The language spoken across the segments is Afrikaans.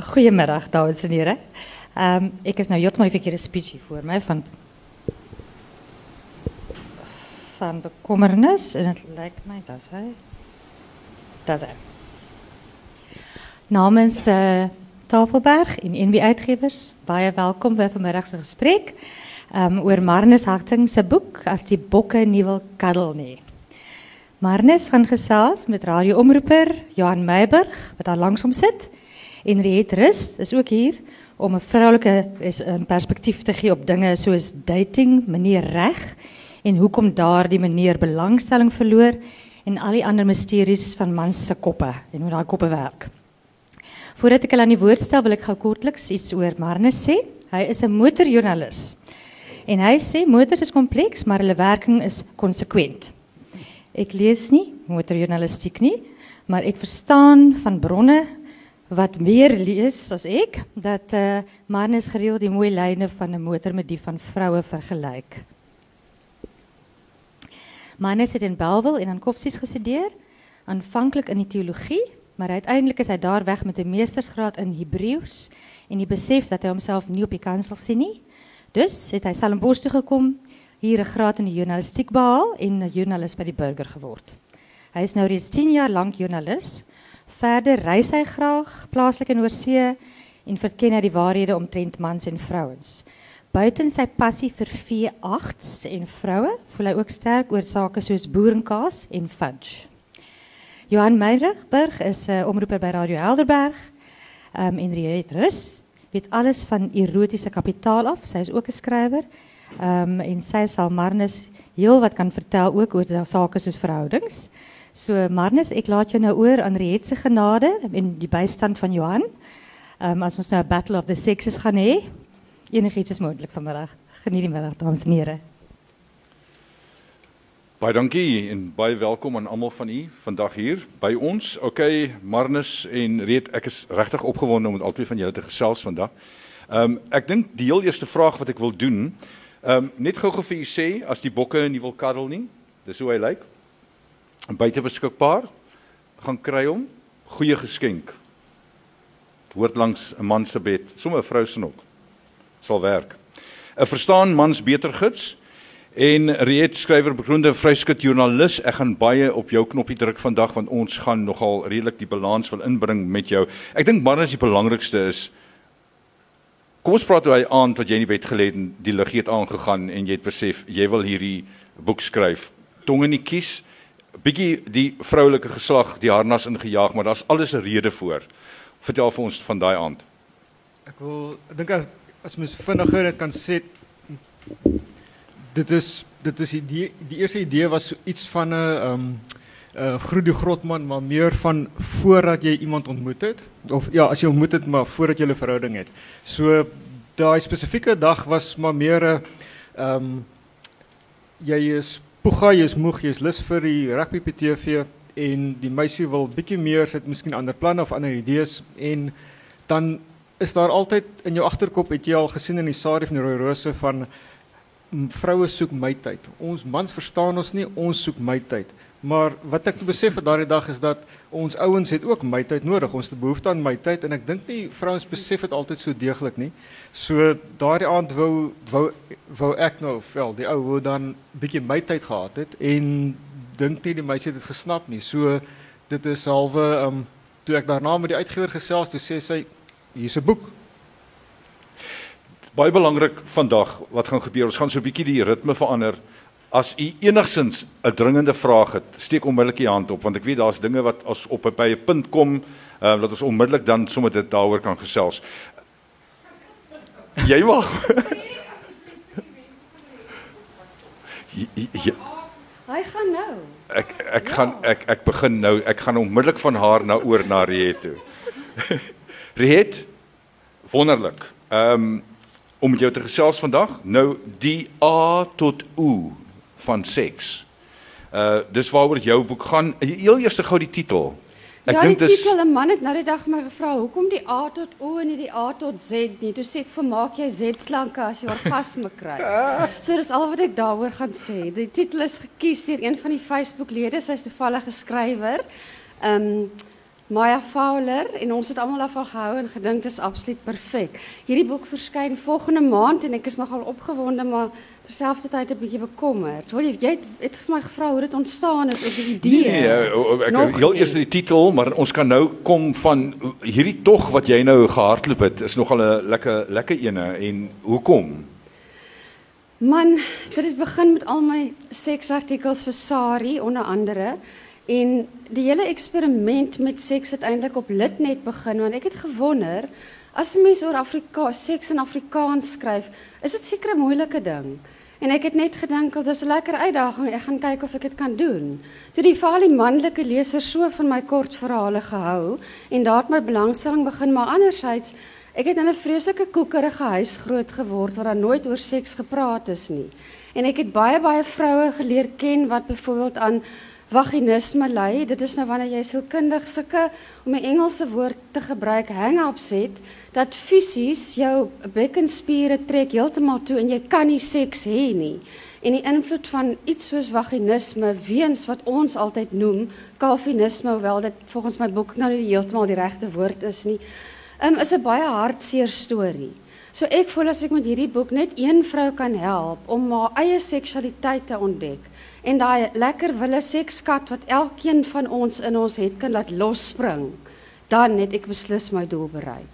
goedemiddag, dames en heren. Um, ik is nou heeltemal die verkeerde speech voor mij van, van bekommernis. En het lijkt mij, dat hij. Dat hij. Namens uh, Tafelberg en NB Uitgevers, baie welkom bij vanmiddagse gesprek. Um, oor Marnus Harting se boek as die bokke nie wil kaddel nie. Marnus gaan gesels met radioomroeper Johan Meiburg wat daar langs sit en Riet Rust is ook hier om 'n vroulike perspektief te gee op dinge soos dating, meneer reg en hoekom daardie meneer belangstelling verloor en al die ander misteries van mans se koppe en hoe daai koppe werk. Voordat ek hulle aan die woord stel, wil ek gou kortliks iets oor Marnus sê. Hy is 'n motorjoernalis. En hy sê motors is kompleks, maar hulle werking is konsekwent. Ek lees nie motorjournalistiek nie, maar ek verstaan van bronne wat meer lees as ek dat uh, mannen gereeld die mooie lijnen van een motor met die van vrouwen vergelijk. Mannes het in Belwel en aan Koffsies gestudeerd, aanvankelijk in die theologie, maar uiteindelijk is hij daar weg met een meestersgraad in Hebreeuws en hij beseft dat hij homself niet op die kansel sien nie. Dus het hy Stellenbosch toe gekom, hier 'n graad in die journalistiek behaal en 'n joernalis by die Burger geword. Hy is nou reeds 10 jaar lank joernalis Verder reis hy graag plaaslik in oorsee en verken hy die waarhede omtrent mans en vrouens. Buiten sy passie vir V8s en vroue, voel hy ook sterk oor sake soos boerenkaas en fudge. Johan Meijerberg is 'n uh, omroeper by Radio Helderberg. Um, en Riet Rus weet alles van erotiese kapitaal af. Sy is ook 'n skrywer. Um, en sy sal Marnus heel wat kan vertel ook oor sake soos verhoudings. So Marnus, ek laat jou nou oor aan Riet se genade en die bystand van Johan. Ehm um, as ons nou 'n battle of the sexes gaan hê, enigiets is moontlik vanmiddag. Geniet die middag, dames en here. Baie dankie en baie welkom aan almal van u vandag hier by ons. OK, Marnus en Riet, ek is regtig opgewonde om met albei van julle te gesels vandag. Ehm um, ek dink die heel eerste vraag wat ek wil doen, ehm um, net gou-gou vir u sê as die bokke nie wil kaddel nie, dis hoe hy lyk. Like buite beskikbaar. Gaan kry hom. Goeie geskenk. Hoort langs 'n man se bed. Sommer 'n vrou se nok sal werk. 'n verstaan mans beter gids. En Riet skrywer bekroonde vryskut joernalis. Ek gaan baie op jou knoppie druk vandag want ons gaan nogal redelik die balans wil inbring met jou. Ek dink maar as die belangrikste is kom ons praat oor hy aand wat jy in die bed gelê het en die lig het aangegaan en jy het besef jy wil hierdie boek skryf. Tong in die kies bietjie die vroulike geslag die harnas ingejaag, maar daar's alles 'n rede voor. Vertel vir ons van daai aand. Ek wil ek dink as mens vinniger dit kan sê dit is dit is die die eerste idee was so iets van 'n ehm um, 'n uh, groet die grotman maar meer van voordat jy iemand ontmoet het of ja as jy ontmoet het maar voordat jy 'n verhouding het. So daai spesifieke dag was maar meer 'n ehm um, jy is Poega, jy is moeg, jy is lus vir die rugby op TV en die meisie wil bietjie meer sit, miskien ander planne of ander idees en dan is daar altyd in jou agterkop het jy al gesien in die Sari van die Rooi Rose van vroue soek my tyd. Ons mans verstaan ons nie, ons soek my tyd. Maar wat ek besef het daardie dag is dat ons ouens het ook my tyd nodig. Ons het behoefte aan my tyd en ek dink nie vrouens besef dit altyd so deeglik nie. So daardie aand wou wou wou ek nou wel die ou wou dan bietjie my tyd gehad het en dink nie die meisie het dit gesnap nie. So dit is halwe um toe ek daarna met die uitgewer gesels, toe sê sy hier's 'n boek. Baie belangrik vandag wat gaan gebeur. Ons gaan so 'n bietjie die ritme verander. As u enigsins 'n dringende vraag het, steek onmiddellik u hand op want ek weet daar's dinge wat as op by 'n punt kom, uh, dat ons onmiddellik dan sommer dit daaroor kan gesels. Jy mag. ja. Hy gaan nou. Ek ek ja. gaan ek ek begin nou. Ek gaan onmiddellik van haar na oor na Riet toe. Riet wonderlik. Ehm um, om met jou te gesels vandag. Nou die A tot O van seks. Uh dis waaroor jou boek gaan. Heel eers gou die titel. Ek ja, dink dis Ja, die titel, 'n man het nou die dag my gevra, "Hoekom die A tot O en nie die A tot Z nie?" Toe sê ek, "Vermaak jy Z-klanke as jy orgasme kry." so dis al wat ek daaroor gaan sê. Die titel is gekies deur een van die Facebook-lede, sy's toevallige skrywer. Ehm um, Maya Fowler en ons het almal daarvan gehou en gedink dit is absoluut perfek. Hierdie boek verskyn volgende maand en ek is nogal opgewonde maar terselfdertyd 'n bietjie bekommerd. Wil jy jy het vir my gevra hoe dit ontstaan het of die idee? Nee, nee, ek Nog heel eers die titel, maar ons kan nou kom van hierdie tog wat jy nou gehardloop het, is nogal 'n lekker lekker ene en hoekom? Man, dit het begin met al my seksartikels vir Sari onder andere en die hele eksperiment met seks het eintlik op Litnet begin want ek het gewonder as mens oor Afrika seks in Afrikaans skryf, is dit seker 'n moeilike ding. En ek het net gedink, "Wel, dis 'n lekker uitdaging. Ek gaan kyk of ek dit kan doen." Toe die veral die manlike lesers so van my kortverhale gehou en daar het my belangstelling begin, maar anderzijds Ek het in 'n vreeslike koekerige huis groot geword waar daar nooit oor seks gepraat is nie. En ek het baie baie vroue geleer ken wat byvoorbeeld aan vaginisme ly. Dit is nou wanneer jy sielkundig sulke om 'n Engelse woord te gebruik hang-ups het dat fisies jou bekkenspiere trek heeltemal toe en jy kan nie seks hê nie. En die invloed van iets soos vaginisme weens wat ons altyd noem kalvinisme, hoewel dit volgens my boek nou nie heeltemal die regte woord is nie um, is 'n baie hartseer storie. So ek voel as ek met hierdie boek net een vrou kan help om haar eie seksualiteit te ontdek en daai lekker wille sekskat wat elkeen van ons in ons het kan laat losspring, dan het ek beslis my doel bereik.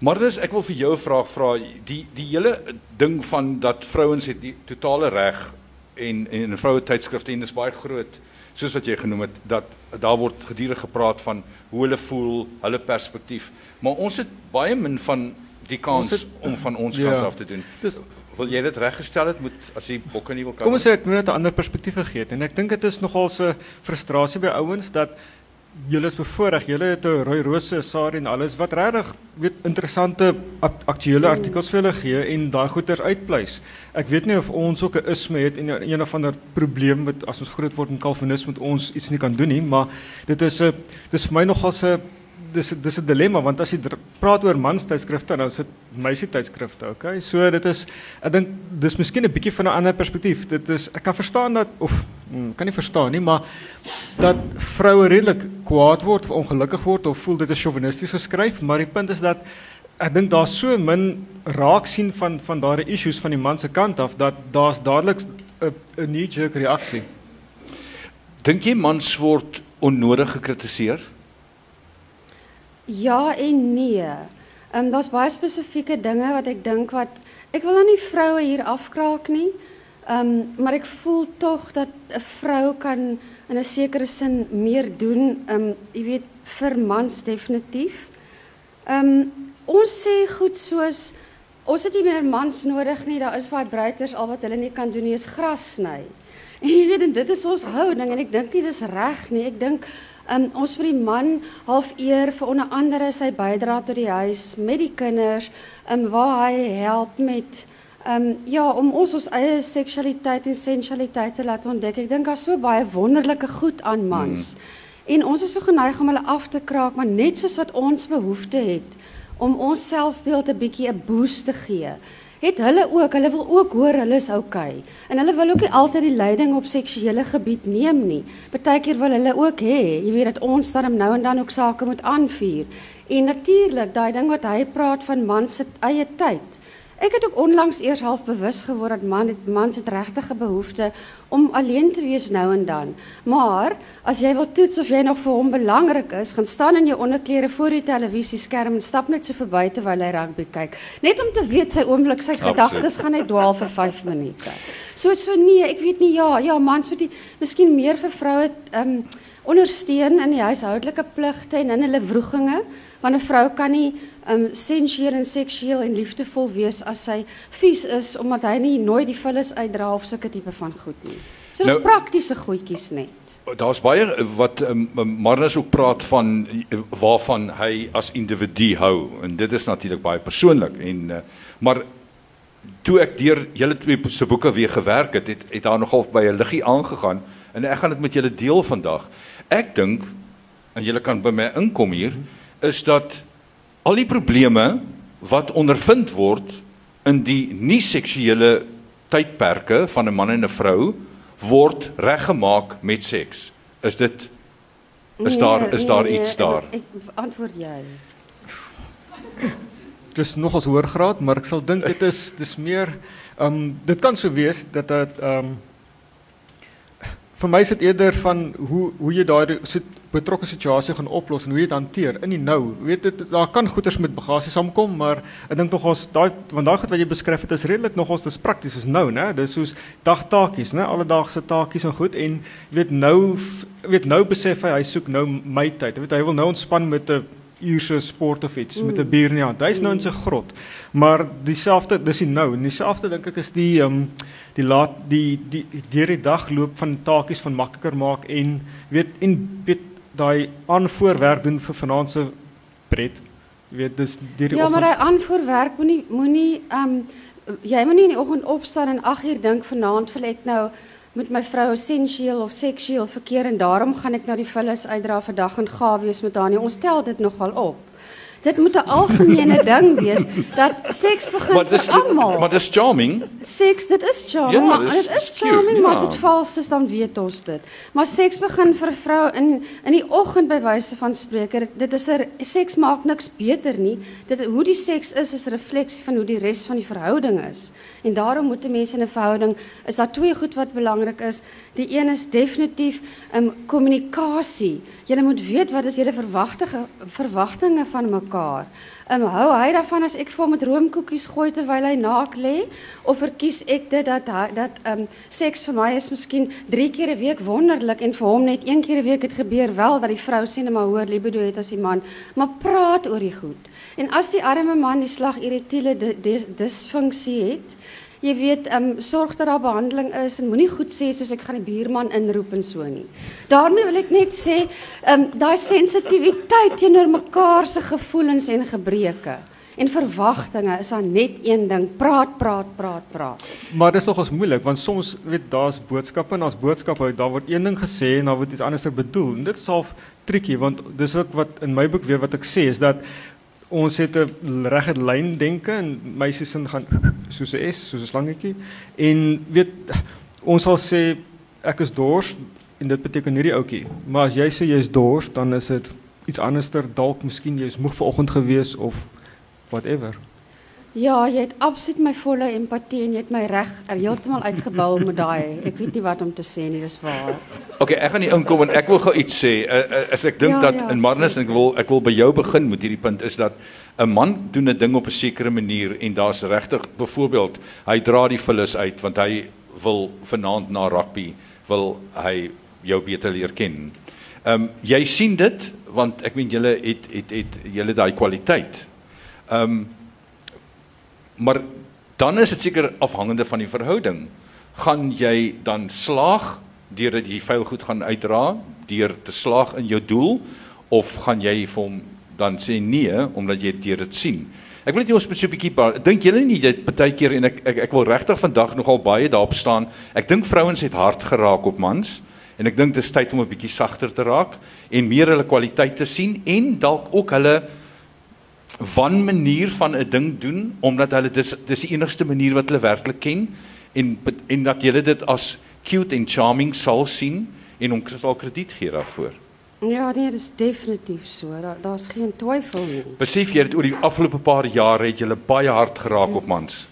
Maar dis ek wil vir jou 'n vraag vra die die hele ding van dat vrouens het die totale reg en en in vroue tydskrifte en dis baie groot soos wat jy genoem het dat daar word gedurig gepraat van hoe hulle voel, hulle perspektief. Maar ons het baie min van die kans het- om van ons Ja. kant af te doen. Dis Wil jy dit reggestel het moet as jy bokke nie wil kan. Kom ons sê ek moet net 'n ander perspektief gegee het en ek dink dit is nogal 'n frustrasie by ouens dat julle is bevoorreg, julle het 'n rooi rose, sari en alles wat regtig weet interessante ak- aktuele artikels vir hulle gee en daai goeters uitpleis. Ek weet nie of ons ook 'n isme het en een een of ander probleem met as ons groot word in kalvinisme met ons iets nie kan doen nie, maar dit is 'n dis vir my nogal 'n dis dis 'n dilemma want as jy praat oor manstydskrifte dan is dit meisie tydskrifte, okay? So dit is ek dink dis miskien 'n bietjie van 'n ander perspektief. Dit is ek kan verstaan dat of hmm, kan nie verstaan nie, maar dat vroue redelik kwaad word of ongelukkig word of voel dit is chauvinisties geskryf, maar die punt is dat ek dink daar's so min raak sien van van daardie issues van die man se kant af dat daar's dadelik 'n 'n knee jerk reaksie. Dink jy mans word onnodig gekritiseer? Ja en nee. Ehm um, daar's baie spesifieke dinge wat ek dink wat ek wil nou nie vroue hier afkraak nie. Ehm um, maar ek voel tog dat 'n vrou kan in 'n sekere sin meer doen, ehm um, jy weet vir mans definitief. Ehm um, ons sê goed soos ons het nie meer mans nodig nie, daar is vibrators al wat hulle nie kan doen nie is gras sny. En jy weet en dit is ons houding en ek dink nie dis reg nie. Ek dink um, ons vir die man half eer vir onder andere sy bydrae tot die huis met die kinders, um, waar hy help met um, ja, om ons ons eie seksualiteit en sensualiteit te laat ontdek. Ek dink daar's so baie wonderlike goed aan mans. Hmm. En ons is so geneig om hulle af te kraak, maar net soos wat ons behoefte het om ons selfbeeld 'n bietjie 'n boost te gee. Het hulle ook, hulle wil ook hoor hulle is okay. En hulle wil ook nie altyd die leiding op seksuele gebied neem nie. Partykeer wil hulle ook hê, jy weet dat ons dan nou en dan ook sake moet aanvuur. En natuurlik, daai ding wat hy praat van man se eie tyd. Ek het ook onlangs eers half bewus geword dat man het mans het regtig 'n behoefte om alleen te wees nou en dan. Maar as jy wil toets of jy nog vir hom belangrik is, gaan staan in jou onderklere voor die televisieskerm en stap net so verby terwyl hy rugby kyk, net om te weet sy oomblik sy Absoluut. gedagtes gaan net dwaal vir 5 minute. So so nee, ek weet nie ja, ja mans moet die, miskien meer vir vroue ehm um, ondersteun in die huishoudelike pligte en in hulle wroeginge want 'n vrou kan nie um sensueel en seksueel en liefdevol wees as sy vies is omdat hy nie nooit die vullis uitdra of sulke tipe van goed nie. So dis Nou- praktiese goedjies net. Daar's baie wat um, Marnus ook praat van eh, waarvan hy as individu hou en dit is natuurlik baie persoonlik en uh, maar toe ek deur julle twee se boeke weer gewerk het, het het daar nogal by 'n liggie aangegaan en ek gaan dit met julle deel vandag. Ek dink en julle kan by my inkom hier is dat al die probleme wat ondervind word in die nie seksuele tydperke van 'n man en 'n vrou word reggemaak met seks. Is dit Is daar is daar iets daar? Ek antwoord jy. Het is nogals hoër graad, maar ek sal dink dit is dis meer ehm um, dit kan so wees dat dit ehm um, vir my is dit eerder van hoe hoe jy daai sit betrokke situasie gaan oplos en hoe jy dit hanteer in die nou. Weet dit daar kan goeters met bagasie saamkom, maar ek dink nogals daai want daai goed wat jy beskryf het is redelik nogals dis prakties is nou, né? Dis soos dagtaakies, né? Alledaagse taakies en goed en weet nou weet nou besef hy hy soek nou my tyd. Weet hy wil nou ontspan met 'n uur se sport of iets mm. met 'n bier in die hand. Hy's nou in sy grot. Maar dieselfde dis die nou en dieselfde dink ek is die ehm um, die laat die die deur die dag loop van taakies van makliker maak en weet en weet daai aanvoorwerk doen vir vanaand se pret. Jy weet dis deur die Ja, maar oggend- hy aanvoorwerk moenie moenie ehm um, jy moenie in die oggend opstaan en 8 uur dink vanaand wil ek nou met my vrou sensueel of seksueel verkeer en daarom gaan ek nou die vullis uitdra vir dag en gawe wees met haar nie. Ons stel dit nogal op. Dit moet 'n algemene ding wees dat seks begin Maar dis vir almal. maar dis charming. Seks, dit is charming, Ja, maar dit is charming, maar as dit vals is dan weet ons dit. Maar seks begin vir 'n vrou in in die oggend by wyse van spreke. Dit, dit is 'n seks maak niks beter nie. Dit hoe die seks is is 'n refleksie van hoe die res van die verhouding is. En daarom moet 'n mens in 'n verhouding is daar twee goed wat belangrik is. Die een is definitief um kommunikasie. Jy moet weet wat is julle verwagtinge verwagtinge van mekaar. Um, hou hy daarvan as ek vir hom met roomkoekies gooi terwyl hy naak lê of verkies ek dit dat hy, dat um seks vir my is miskien 3 keer 'n week wonderlik en vir hom net een keer 'n week dit gebeur wel dat die vrou sê net maar hoor libido het as die man maar praat oor die goed en as die arme man die slag dis- disfunksie het Jy weet, ehm um, sorg dat daar behandeling is en moenie goed sê soos ek gaan die buurman inroep en so nie. Daarmee wil ek net sê, ehm um, daai sensitiwiteit teenoor mekaar se gevoelens en gebreke en verwagtinge is dan net een ding, praat, praat, praat, praat. Maar dis nogals moeilik want soms weet daar's boodskappe en daar's boodskappe daar word een ding gesê en dan word iets anders bedoel. En dit is half tricky want dis ook wat in my boek weer wat ek sê is dat ons het 'n regte lyn denke en meisies gaan soos 'n S, soos 'n slangetjie en weet ons sal sê ek is dors en dit beteken hierdie ouetjie. Maar as jy sê jy's dors, dan is dit iets anderster dalk miskien jy's moeg vanoggend gewees of whatever. Ja, jy het absoluut my volle empatie en jy het my reg heeltemal uitgebou met daai. Ek weet nie wat om te sê nie, dis waar. Okay, ek gaan nie inkom en ek wil gou iets sê. Uh, uh, as ek dink Ja, dat ja, in Marnus en ek wil ek wil by jou begin met hierdie punt is dat 'n man doen 'n ding op 'n sekere manier en daar's regtig byvoorbeeld hy dra die vullis uit want hy wil vanaand na rugby wil hy jou beter leer ken. Ehm um, jy sien dit want ek meen julle het het het julle daai kwaliteit. Ehm um, maar dan is dit seker afhangende van die verhouding. Gaan jy dan slaag deurdat jy vuil goed gaan uitdra, deur te slaag in jou doel of gaan jy vir hom dan sê nee omdat jy deur dit sien? Ek wil net jou spesifiek 'n bietjie pa- dink julle nie dit baie keer en ek ek, ek wil regtig vandag nogal baie daarop staan. Ek dink vrouens het hard geraak op mans en ek dink dit is tyd om 'n bietjie sagter te raak en meer hulle kwaliteit te sien en dalk ook hulle wan manier van 'n ding doen omdat hulle dis dis die enigste manier wat hulle werklik ken en en dat jy dit as cute en charming sal sien en hom sal krediet gee daarvoor. Ja, nee, dis definitief so. Daar daar's geen twyfel nie. Besef jy dit oor die afgelope paar jare het jy baie hard geraak op mans,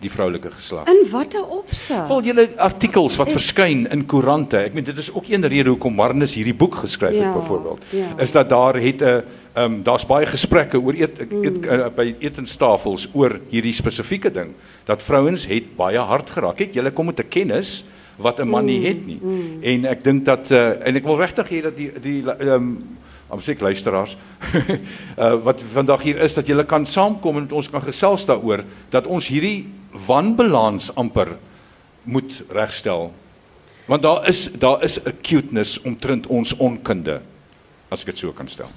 die vroulike geslag. In watter opsig? Val julle artikels wat verskyn in koerante. Ek meen dit is ook een rede hoekom Marnus hierdie boek geskryf het Ja, byvoorbeeld. ja. Is dat daar het 'n ehm um, daar's baie gesprekke oor eet, eet uh, by etenstafels oor hierdie spesifieke ding dat vrouens het baie hard geraak. Kyk, julle kom met 'n kennis wat 'n man nie het nie. En ek dink dat uh, en ek wil regtig hê dat die die ehm um, om seker luisteraars uh, wat vandag hier is dat julle kan saamkom en met ons kan gesels daaroor dat ons hierdie wanbalans amper moet regstel. Want daar is daar is 'n cuteness omtrent ons onkunde as ek dit so kan stel.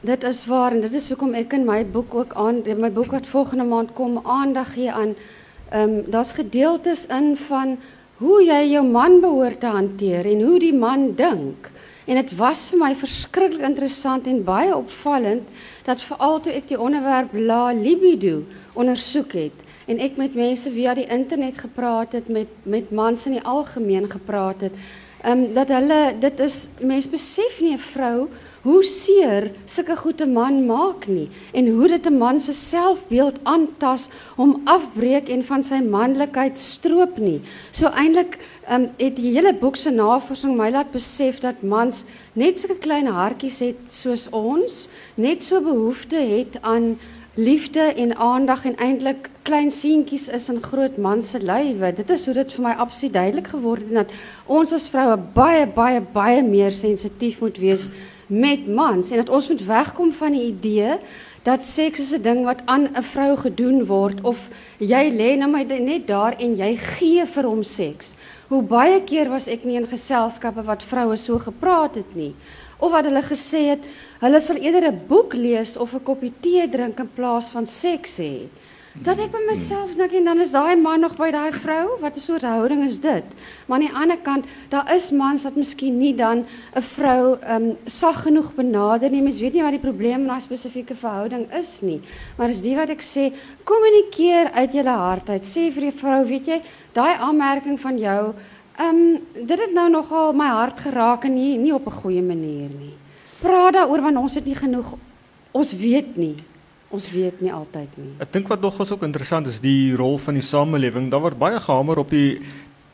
Dit is waar en dit is hoekom ek in my boek ook aan my boek wat volgende maand kom aandag gee aan ehm um, daar's gedeeltes in van hoe jy jou man behoort te hanteer en hoe die man dink. En dit was vir my verskriklik interessant en baie opvallend dat veral toe ek die onderwerp la libido ondersoek het en ek met mense via die internet gepraat het met met mans in die algemeen gepraat het Ehm um, dat hulle dit is mens besef nie 'n vrou hoe seer sulke goede man maak nie en hoe dit 'n man se selfbeeld aantas, hom afbreek en van sy manlikheid stroop nie. So eintlik um, het die hele boek se navorsing my laat besef dat mans net sulke klein hartjies het soos ons, net so behoefte het aan liefde en aandag en eintlik klein seentjies is in groot man se lywe. Dit is hoe dit vir my absoluut duidelik geword het dat ons as vroue baie baie baie meer sensitief moet wees met mans en dat ons moet wegkom van die idee dat seks is 'n ding wat aan 'n vrou gedoen word of jy lê nou my net daar en jy gee vir hom seks. Hoe baie keer was ek nie in geselskappe wat vroue so gepraat het nie of wat hulle gesê het, hulle sal eerder 'n boek lees of 'n koppie tee drink in plaas van seks hê. Dat ek by myself dink en dan is daai man nog by daai vrou, wat 'n soort houding is dit? Maar aan die ander kant, daar is mans wat miskien nie dan 'n vrou ehm um, sag genoeg benader nie. Mens weet nie wat die probleem in daai spesifieke verhouding is nie. Maar is die wat ek sê, kommunikeer uit jou hart uit. Sê vir die vrou, weet jy, daai aanmerking van jou Ehm um, dit het nou nogal my hart geraak en nie nie op 'n goeie manier nie. Praat daaroor want ons het nie genoeg ons weet nie. Ons weet nie altyd nie. Ek dink wat nogals ook interessant is die rol van die samelewing. Daar word baie gehamer op die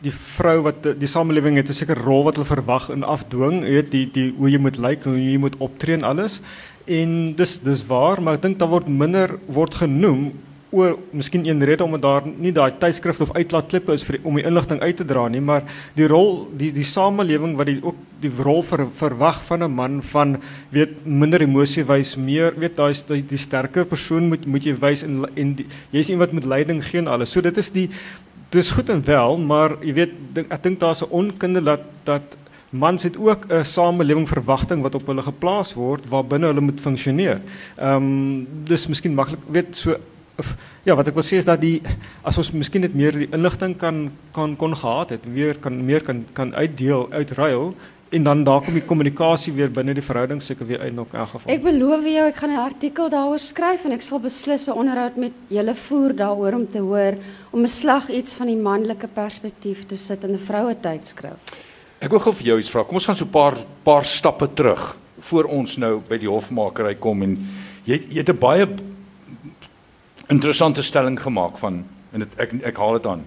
die vrou wat die samelewing het 'n sekere rol wat hulle verwag en afdwing, jy weet die die hoe jy moet lyk, hoe jy moet optree en alles. En dis dis waar, maar ek dink daar word minder word genoem oor miskien een rede omdat daar nie daai tydskrifte of uitlaatklippe is vir om die inligting uit te dra nie, maar die rol die die samelewing wat die ook die rol ver, verwag van 'n man van weet minder emosie wys, meer weet daai die, die sterker persoon moet moet jy wys en en jy's iemand met leiding gee en alles. So dit is die dis goed en wel, maar jy weet dink, ek dink daar's 'n onkunde dat dat mans het ook 'n samelewing verwagting wat op hulle geplaas word waar binne hulle moet funksioneer. Ehm um, dis miskien maklik weet so ja, wat ek wil sê is dat die as ons miskien net meer die inligting kan kan kon gehad het, weer kan meer kan kan uitdeel, uitruil en dan daar kom die kommunikasie weer binne die verhouding seker weer uit nog in elk geval. Ek beloof jou ek gaan 'n artikel daaroor skryf en ek sal beslis 'n onderhoud met julle voer daaroor om te hoor om 'n slag iets van die manlike perspektief te sit in 'n vroue tydskrif. Ek wil gou vir jou iets vra. Kom ons gaan so 'n paar paar stappe terug voor ons nou by die hofmakery kom en jy jy het 'n baie interessante stelling gemaak van en dit ek ek haal dit aan.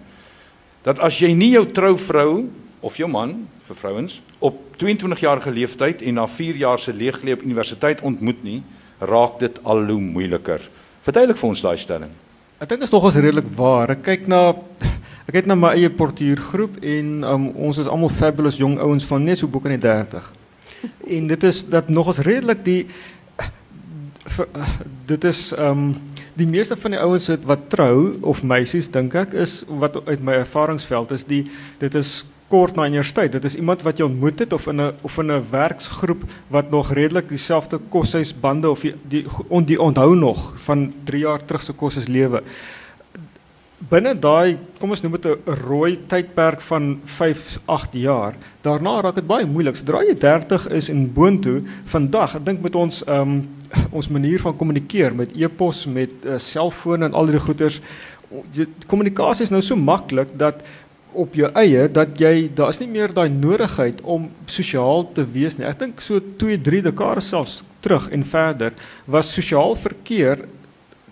Dat as jy nie jou trouvrou of jou man vir vrouens op 22 jarige leeftyd en na 4 jaar se leeglewe op universiteit ontmoet nie, raak dit al hoe moeiliker. Verduidelik vir ons daai stelling. Ek dink dit is nogals redelik waar. Ek kyk na ek kyk na my eie portuïergroep en um, ons is almal fabulous jong ouens van net so boek in die 30. En dit is dat nogals redelik die dit is ehm um, die meeste van die ouens wat trou of meisies dink ek is wat uit my ervaringsveld is die dit is kort na universiteit. Dit is iemand wat jy ontmoet het of in 'n of in 'n werksgroep wat nog redelik dieselfde koshuisbande of die die, on, die onthou nog van 3 jaar terug se koshuislewe binne daai kom ons noem dit 'n rooi tydperk van 5 8 jaar daarna raak dit baie moeilik. Sodra jy 30 is en boontoe vandag ek dink met ons um, ons manier van kommunikeer met e-pos met uh, selfone en al die goeters kommunikasie is nou so maklik dat op jou eie dat jy daar is nie meer daai nodigheid om sosiaal te wees nie. Ek dink so 2 3 dekade selfs terug en verder was sosiaal verkeer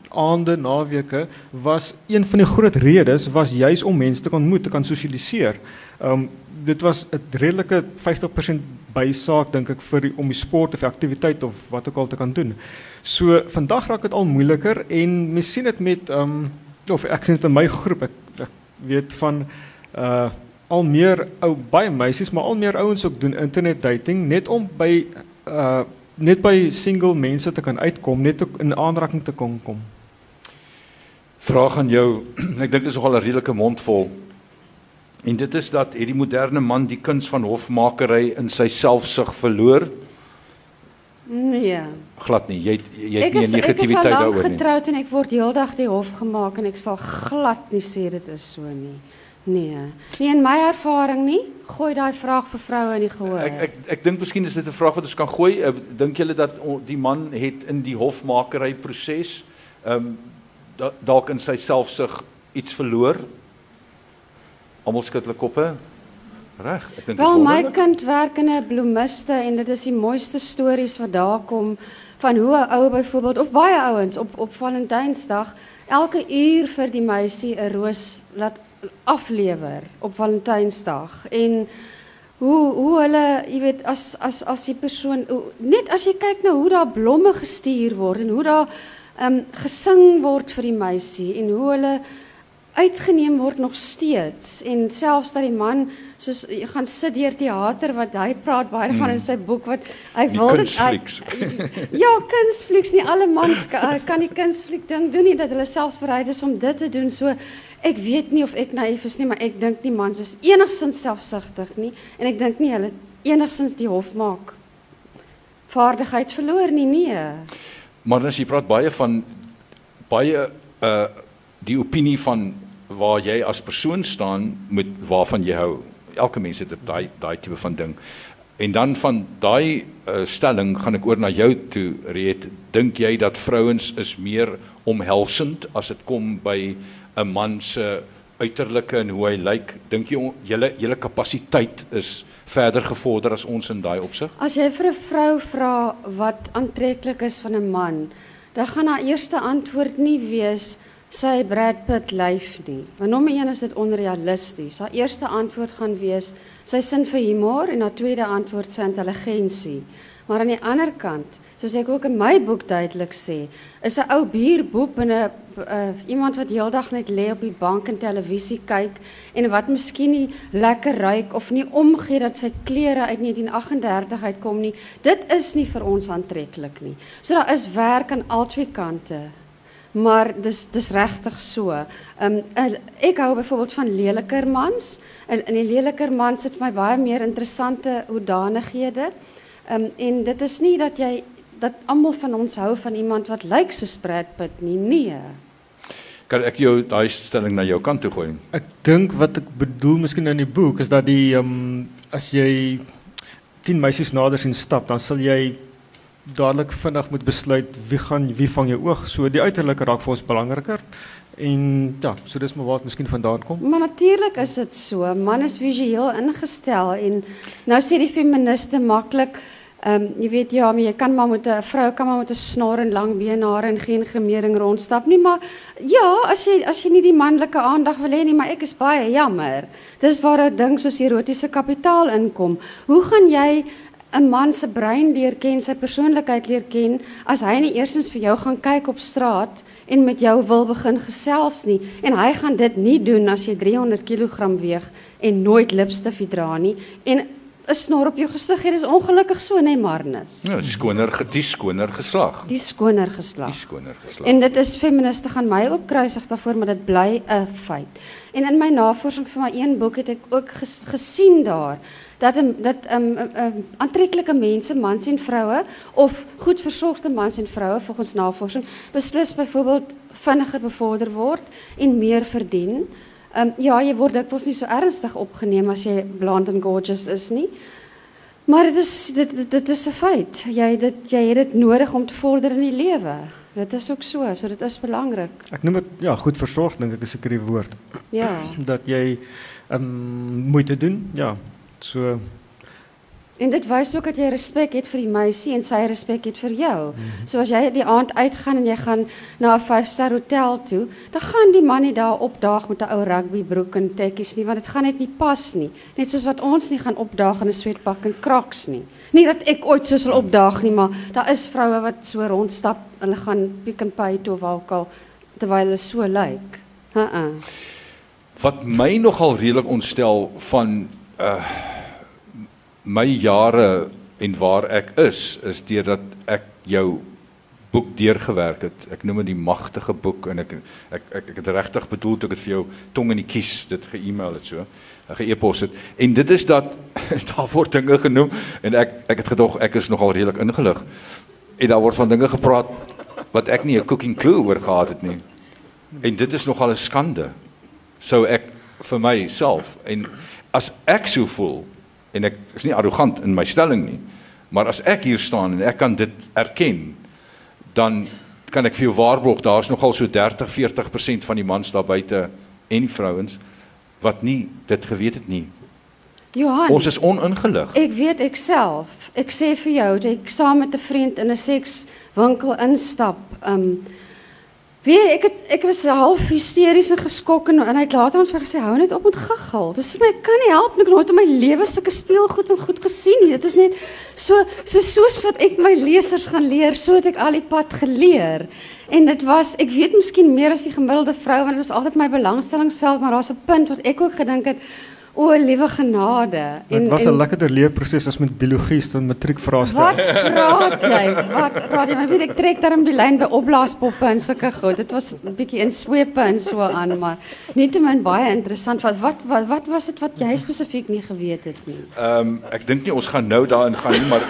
aande, naweke was een van die groot redes was juis om mense te kan ontmoet, te kan sosialiseer. Um dit was 'n redelike 50% bysaak dink ek vir om die sport of aktiwiteit of wat ook al te kan doen. So vandag raak dit al moeiliker en mens sien dit met um of ek sien dit in my groep ek, ek weet van uh al meer ou baie meisies maar al meer ouens ook doen internet dating net om by uh net by single mense te kan uitkom, net ook in aanraking te kon kom vraag aan jou. Ek dink dit is nogal 'n redelike mond vol. En dit is dat hierdie moderne man die kuns van hofmakery in sy selfsug verloor. Nee. Glad nie. Jy jy het nie negativiteit daaroor nie. Ek is getroud en ek word heeldag die hof gemaak en ek sal glad nie sê dit is so nie. Nee. Nie in my ervaring nie. Gooi daai vraag vir vroue in die gehoor. Ek ek ek dink miskien is dit 'n vraag wat ons kan gooi. Dink julle dat die man het in die hofmakery proses ehm um, dalk in sy selfsug iets verloor. Almal skud hulle koppe. Reg, ek dink Wel my kind werk in 'n bloemiste en dit is die mooiste stories wat daar kom van hoe 'n ou byvoorbeeld of baie ouens op op Valentynsdag elke uur vir die meisie 'n roos laat aflewer op Valentynsdag en hoe hoe hulle, jy weet, as as as die persoon net as jy kyk na hoe daar blomme gestuur word en hoe daar um, gesing word vir die meisie en hoe hulle uitgeneem word nog steeds en selfs dat die man soos jy gaan sit deur teater wat hy praat baie van in sy boek wat hy Die wil dit kunstflieks. Ja, kunsflieks nie alle mans kan, kan die kunsfliek ding doen nie dat hulle selfs bereid is om dit te doen. So ek weet nie of ek naïef is nie, maar ek dink nie mans is enigsins selfsugtig nie en ek dink nie hulle enigsins die hof maak vaardigheid verloor nie, nee. Maar as jy praat baie van baie uh die opinie van waar jy as persoon staan met waarvan jy hou. Elke mens het daai daai tipe van ding. En dan van daai uh, stelling gaan ek oor na jou toe, Reet. Dink jy dat vrouens is meer omhelsend as dit kom by 'n man se uiterlike en hoe hy lyk? Dink jy julle julle kapasiteit is verder gevorder as ons in daai opsig? As jy vir 'n vrou vra wat aantreklik is van 'n man, dan gaan haar eerste antwoord nie wees sy Brad Pitt lyf nie. Want nommer 1 is dit onrealisties. Haar eerste antwoord gaan wees sy sin vir humor en haar tweede antwoord sy intelligensie. Maar aan die ander kant, soos ek ook in my boek duidelik sê, is 'n ou bierboep en 'n uh, iemand wat heeldag net lê op die bank en televisie kyk en wat miskien nie lekker ruik of nie omgee dat sy klere uit 1938 uitkom nie. Dit is nie vir ons aantreklik nie. So daar is werk aan albei kante. Maar dis dis regtig so. Ehm um, ek hou byvoorbeeld van leliker mans. In in die leliker mans het my baie meer interessante hoedanighede. Ehm um, en dit is nie dat jy dat almal van ons hou van iemand wat lyk soos Brad Pitt nie. Nee. Kan ek jou daai stelling na jou kant toe gooi? Ek dink wat ek bedoel miskien in die boek is dat die ehm um, as jy 10 meisies nader sien stap, dan sal jy dadelik vinnig moet besluit wie gaan wie vang jou oog. So die uiterlike raak vir ons belangriker. En ja, so dis maar waar dit miskien vandaan kom. Maar natuurlik is dit so. Man is visueel ingestel en nou sê die feministe maklik um, jy weet ja, maar jy kan maar met 'n vrou kan maar met 'n snor en lang beenhare en geen gremering rondstap nie, maar ja, as jy as jy nie die manlike aandag wil hê nie, maar ek is baie jammer. Dis waar 'n ding soos erotiese kapitaal inkom. Hoe gaan jy 'n man se brein leer ken, sy persoonlikheid leer ken as hy nie eersins vir jou gaan kyk op straat en met jou wil begin gesels nie en hy gaan dit nie doen as jy 300 kg weeg en nooit lipstifie dra nie en 'n snor op jou gesig het, is ongelukkig so, nê, Marnus. Ja, die skoner, die skoner geslag. Die skoner Die geslag. skoner geslag. En dit is feministe gaan my ook kruisig daarvoor, maar dit bly 'n feit. En in my navorsing vir my een boek het ek ook ges, gesien daar dat dat 'n um, um, aantreklike mense, mans en vroue of goed versorgde mans en vroue volgens navorsing beslis byvoorbeeld vinniger bevorder word en meer verdien. Ehm um, ja, jy word dikwels nie so ernstig opgeneem as jy blond and gorgeous is nie. Maar dit is dit dit, dit is 'n feit. Jy dit jy het dit nodig om te vorder in die lewe. Dit is ook so, so dit is belangrik. Ek noem dit ja, goed versorg dink ek is 'n seker die woord. Ja. Dat jy ehm um, moeite doen. Ja. So En dit wys ook dat jy respek het vir die meisie en sy respek het vir jou. So as jy die aand uitgaan en jy gaan na 'n 5-ster hotel toe, dan gaan die man nie daar opdaag met 'n ou rugbybroek en tekkies nie, want dit gaan net nie pas nie. Net soos wat ons nie gaan opdaag in 'n sweetpak en kraks nie. Nie dat ek ooit so sal opdaag nie, maar daar is vroue wat so rondstap, hulle gaan Pick n Pay toe waar ook al terwyl hulle so lyk. Uh-uh. Wat my nogal redelik ontstel van uh my jare en waar ek is is deurdat ek jou boek deurgewerk het. Ek noem dit die magtige boek en ek ek ek, ek het regtig bedoel ek dit vir jou tong in die kies dit ge-email het so ge-e-pos het. En dit is dat daar word dinge genoem en ek ek het gedog ek is nogal redelik ingelig. En daar word van dinge gepraat wat ek nie 'n cooking clue oor gehad het nie. En dit is nogal 'n skande. Sou ek vir myself en as ek so voel en ek is nie arrogant in my stelling nie, maar as ek hier staan en ek kan dit erken, dan kan ek vir jou waarborg daar's nogal so 30 40% van die mans daar buite en die vrouens wat nie dit geweet het nie. Johan, Ons is oningelig. ek weet ek self. Ek sê vir jou, dat ek saam met 'n vriend in 'n sekswinkel instap. Um Jy, ek het ek was half hysteries en geskok en, en hy het later ons vir gesê hou net op met gaggel. Dis vir my kan nie help het nooit in my lewe sulke speelgoed en goed gesien nie. Dit is net so so soos wat ek my lesers gaan leer, so het ek al die pad geleer. En dit was ek weet miskien meer as die gemiddelde vrou want dit was altyd my belangstellingsveld, maar daar's 'n punt wat ek ook gedink het O, liewe genade. Dit was 'n lekkerder leerproses as met biologie se matriekvraestel. Wat praat jy? Wat praat jy? Maar weet ek trek daarom die lyn by opblaaspoppe en sulke goed. Dit was 'n bietjie in swepe en so aan, maar nietemin baie interessant. Wat wat wat, wat was dit wat jy spesifiek nie geweet het nie? Ehm um, ek dink nie ons gaan nou daarin gaan nie, maar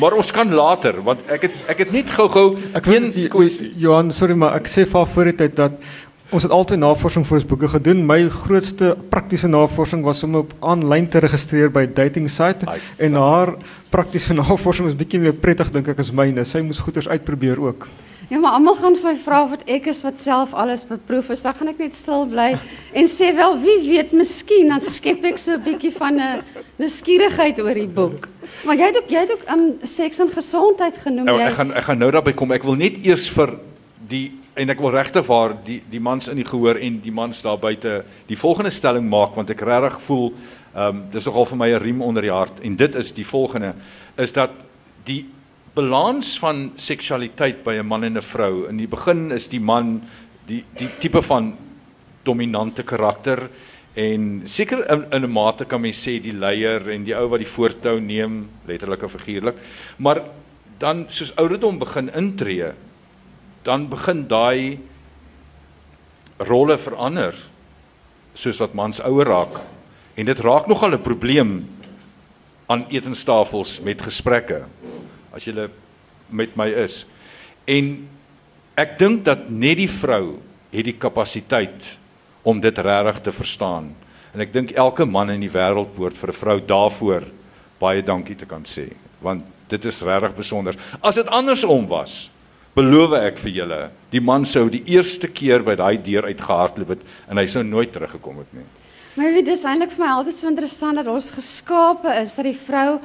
maar ons kan later want ek het ek het net gou-gou Ek weet nie, kwessie. Johan, sorry maar ek sê vir voor die tyd dat ons het altyd navorsing vir ons boeke gedoen. My grootste praktiese navorsing was om op aanlyn te registreer by dating site Nice. en haar praktiese navorsing is bietjie meer prettig dink ek as myne. Sy moes goeders uitprobeer ook. Ja, maar almal gaan vir my vra wat ek is wat self alles beproef is. Dan gaan ek net stil bly en sê wel wie weet, miskien dan skep ek so 'n bietjie van 'n nuuskierigheid oor die boek. Maar jy het ook jy het ook um, seks en gesondheid genoem. Nou, jy ek gaan ek gaan nou daarby kom. Ek wil net eers vir die en ek wil regtig waar die die mans in die gehoor en die mans daar buite die volgende stelling maak want ek regtig voel ehm um, dis nogal vir my 'n riem onder die hart. En dit is die volgende is dat die balans van seksualiteit by 'n man en 'n vrou in die begin is die man die die tipe van dominante karakter en seker in, in 'n mate kan mens sê die leier en die ou wat die voortou neem letterlik of figuurlik maar dan soos ouderdom begin intree dan begin daai rolle verander soos wat mans ouer raak. En dit raak nogal 'n probleem aan etenstafels met gesprekke as jy met my is. En ek dink dat net die vrou het die kapasiteit om dit regtig te verstaan. En ek dink elke man in die wêreld behoort vir 'n vrou daarvoor baie dankie te kan sê want dit is regtig besonder. As dit andersom was beloof ek vir julle, die man sou die eerste keer by daai deur uitgehardloop het en hy sou nooit teruggekom het nie. Maar jy weet dis eintlik vir my altyd so interessant dat ons geskape is dat die vrou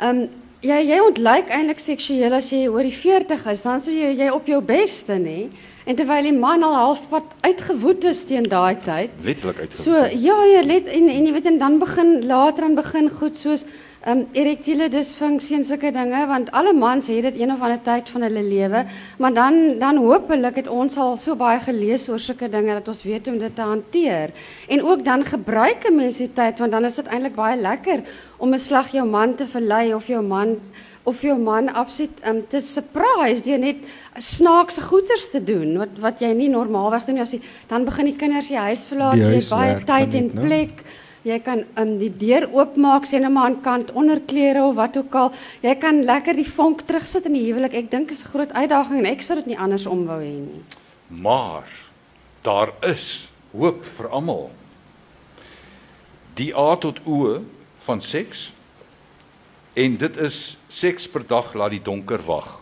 ehm um, jy jy ontlyk eintlik seksueel as jy oor die 40 is, dan sou jy jy op jou beste nê. En terwyl die man al halfpad uitgewoed is teen daai tyd. Letterlik uit. So ja, nee, let en en jy weet en dan begin later aan begin goed soos um, erektiele disfunksie en sulke dinge want alle mans het dit een of ander tyd van hulle lewe, maar dan dan hopelik het ons al so baie gelees oor sulke dinge dat ons weet hoe om dit te hanteer. En ook dan gebruik 'n mens die tyd want dan is dit eintlik baie lekker om 'n slag jou man te verlei of jou man of jou man absoluut um, te surprise deur net snaakse goeters te doen wat wat jy nie normaalweg doen nie as jy dan begin die kinders die huis verlaat Die jy het baie tyd en né? Jy kan um, die deur oopmaak sien nou maar aan kant onderklere of wat ook al jy kan lekker die vonk terugsit in die huwelik ek dink is 'n groot uitdaging en ek sou dit nie andersom wou hê nie Maar daar is hoop vir almal. Die A tot O van seks en dit is seks per dag laat die donker wag.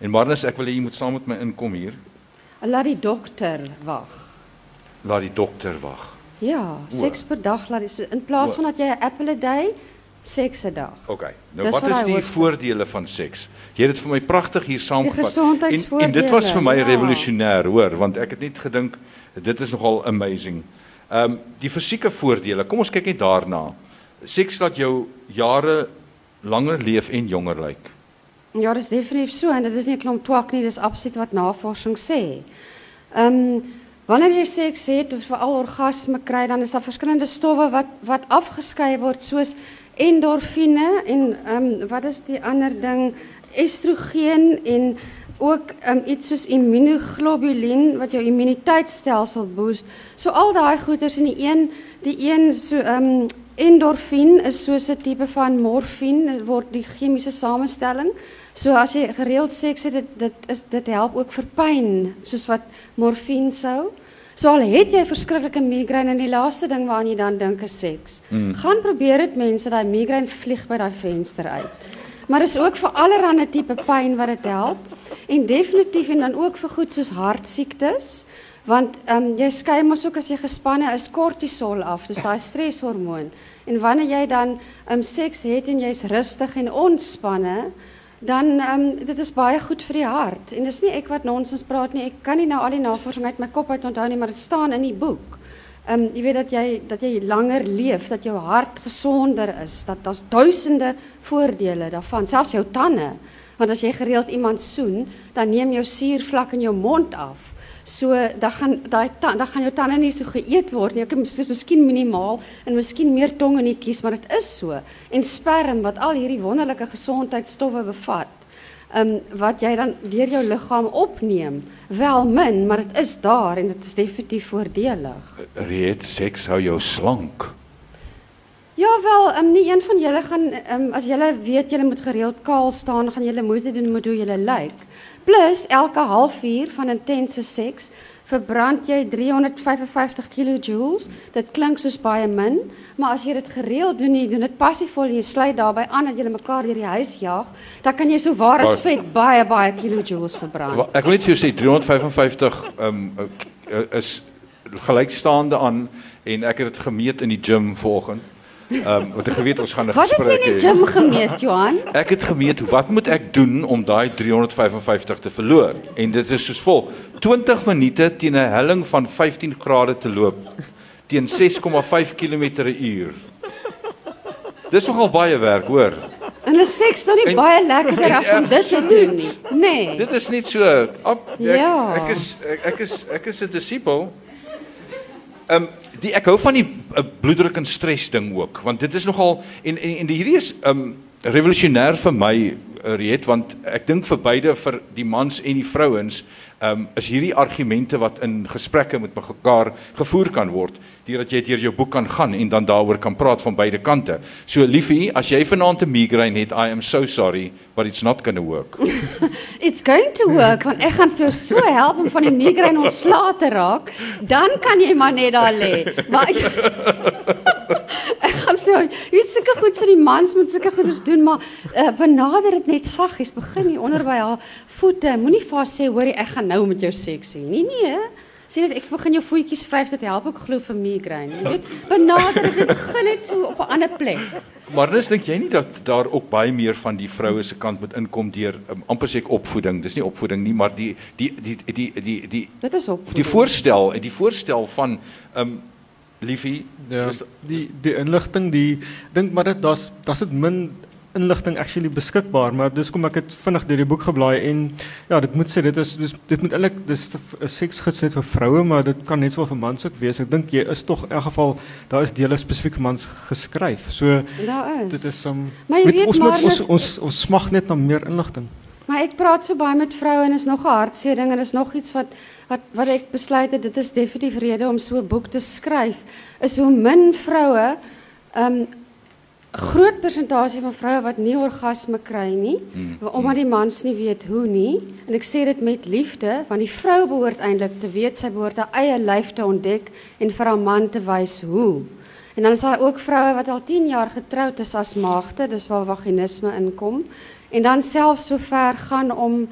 En Marnus, ek wil hê jy moet saam met my inkom hier. laat die dokter wag Laat die dokter wag. Ja seks per dag in plaas O. van dat 'n apple a day seks 'n dag OK. Nou Dis wat is die hoogste- voordele van seks? Jy het dit vir my pragtig hier saamgevat. En, en dit was vir my ja. revolusionêr, hoor, want ek het net gedink dit is nogal amazing. Ehm um, die fisieke voordele. Kom ons kyk net daarna. Seks laat jou jare langer leef en jonger lyk. Ja, dis definitief so en dit is nie 'n klomp twak nie, dis absoluut wat navorsing sê. Ehm wanneer jy seks het of veral orgasme kry, dan is daar verskillende stowwe wat wat afgeskei word soos endorfine en ehm wat is die ander ding? Estrogen en ook um, iets soos immunoglobulien wat jou immuniteitstelsel boost. So al daai goeters en die een die een so ehm is soos 'n tipe van morfine dit word die chemiese samestelling. So as jy gereeld seks het dit dit is dit help ook vir pyn soos wat morfine sou. So al het jy verskriklike migraine en die laaste ding waaraan jy dan dink is seks. Mm. Gaan probeer dit mense daai migraine vlieg by daai venster uit. Maar is ook vir allerlei tipe pyn wat dit help en definitief en dan ook vir goed soos hartsiektes. Want um, jy skei mos ook as jy gespanne is kortisol af, dis daai streshormoon. En wanneer jy dan um, seks het en jy's rustig en ontspanne, dan um, dit is baie goed vir die hart. En dis nie ek wat nonsens praat nie. Ek kan nie nou al die navorsing uit my kop uit onthou nie, maar dit staan in die boek. Ehm um, jy weet dat jy dat jy langer leef, dat jou hart gesonder is, dat daar's duisende voordele daarvan, selfs jou tande. Want as jy gereeld iemand soen, dan neem jou suurvlak in jou mond af. So dan gaan daai dan gaan jou tande nie so geëet word nie. Ek het miskien minimaal en miskien meer tongenetjies, maar dit is so. En sperm wat al hierdie wonderlike gesondheidstowwe bevat, ehm um, wat jy dan deur jou liggaam opneem, wel min, maar dit is daar en dit is definitief voordelig. Reed seks hou jou slank. Ja wel, um, nie een van julle gaan um, as julle weet julle moet gereeld kaal staan, gaan julle moeite doen met hoe julle lyk. Plus elke halfuur van intense seks verbrand jy 355 kilojoules. Dit klink soos baie min, maar as jy dit gereeld doen, jy doen dit passievol, jy sluit daarbey aan dat julle mekaar deur die huis jaag, dan kan jy so waar as vet baie baie kilojoules verbrand. Ek wil net vir jou sê 355 um, is gelykstaande aan en ek het dit gemeet in die gym vanoggend. Um, wat ek geweet ons gaan 'n gesprek hê. Wat het jy in die gym gemeet, Johan? Ek het gemeet wat moet ek doen om daai 355 te verloor? En dit is soos vol. 20 minute teen 'n helling van 15 grade te loop teen 6,5 km/h. Dis nogal baie werk, hoor. En is seks dan nie en, baie lekkerder as om dit te doen nie? Nee. Dit is net so. Op, ek, ja. ek is ek, ek is ek is 'n disipel. Ehm um, die ek hou van die uh, bloeddruk en stres ding ook want dit is nogal en en, en die hierdie is ehm um, revolusionêr vir my Riet want ek dink vir beide vir die mans en die vrouens um, is hierdie argumente wat in gesprekke met mekaar gevoer kan word deurdat jy deur jou boek kan gaan en dan daaroor kan praat van beide kante. So liefie, as jy vanaand 'n migraine het, I am so sorry, but it's not going to work. it's going to work want ek gaan vir jou so help om van die migraine ontslae te raak. Dan kan jy maar net daar lê. Maar ek gaan vir jou, jy seker goed so die mans moet seker goeders doen, maar uh, benader dit net saggies, begin hier onder by haar voete. Moenie vir haar sê, hoorie, ek gaan nou met jou seks hê. Nee nee. Sê dit ek begin jou voetjies vryf dit help ook glo vir migraine. Jy weet, benader dit begin net so op 'n ander plek. Maar dis dink jy nie dat daar ook baie meer van die vroue se kant moet inkom deur um, amper sê ek opvoeding. Dis nie opvoeding nie, maar die die die die die die die Dit is opvoeding. Die voorstel, die voorstel van ehm um, liefie, ja, dis die die inligting, die dink maar dit daar's daar's dit min inligting actually beskikbaar, maar dis kom ek het vinnig deur die boek geblaai en ja, dit moet sê dit is dis dit moet eintlik dis 'n seksgids net vir vroue, maar dit kan net so vir mans ook wees. Ek dink jy is tog in elk geval daar is dele spesifiek vir mans geskryf. So daar is. Dit is um, met, weet, ons, met, ons ons ons smag net na meer inligting. Maar ek praat so baie met vroue en is nog 'n hartseer ding en is nog iets wat wat wat ek besluit het dit is definitief rede om so 'n boek te skryf is hoe min vroue um groot persentasie van vroue wat nie orgasme kry nie mm. omdat die mans nie weet hoe nie. En ek sê dit met liefde want die vrou behoort eintlik te weet sy behoort haar eie lyf te ontdek en vir haar man te wys hoe. En dan is daar ook vroue wat al 10 jaar getroud is as maagde dis waar vaginisme inkom en dan selfs so ver gaan om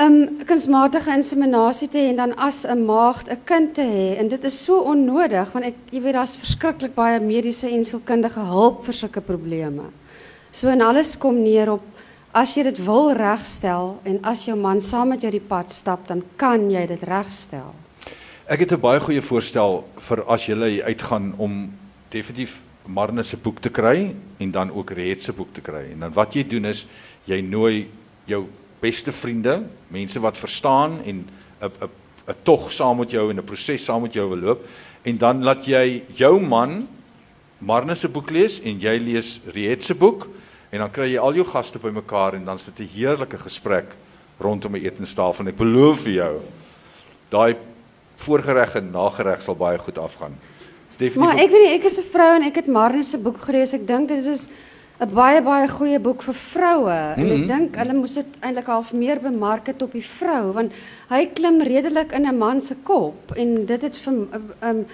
um kunsmatige inseminasie te hê en dan as 'n maagd 'n kind te hê en dit is so onnodig want jy weet daar's verskriklik baie mediese en sielkundige hulp vir sulke probleme. So en alles kom neer op as jy dit wil regstel en as jou man saam met jou die pad stap dan kan jy dit regstel. Ek het 'n baie goeie voorstel vir as jy uitgaan om definitief Marne se boek te kry en dan ook Reet se boek te kry. En dan wat jy doen is jy nooi jou beste vriende, mense wat verstaan en 'n 'n 'n tog saam met jou en 'n proses saam met jou wil loop en dan laat jy jou man Marne se boek lees en jy lees Riet se boek en dan kry jy al jou gaste bymekaar en dan sit 'n heerlike gesprek rondom 'n etenstafel en ek beloof vir jou daai voorgereg en nagereg sal baie goed afgaan. Maar ek weet nie, ek is 'n vrou en ek het Marne se boek gelees. Ek dink dit is 'n baie baie goeie boek mm -hmm. en ek mhm. dink hulle moes dit eintlik half meer bemark het op die vrou want hy klim redelik in 'n man se kop en dit het vir um,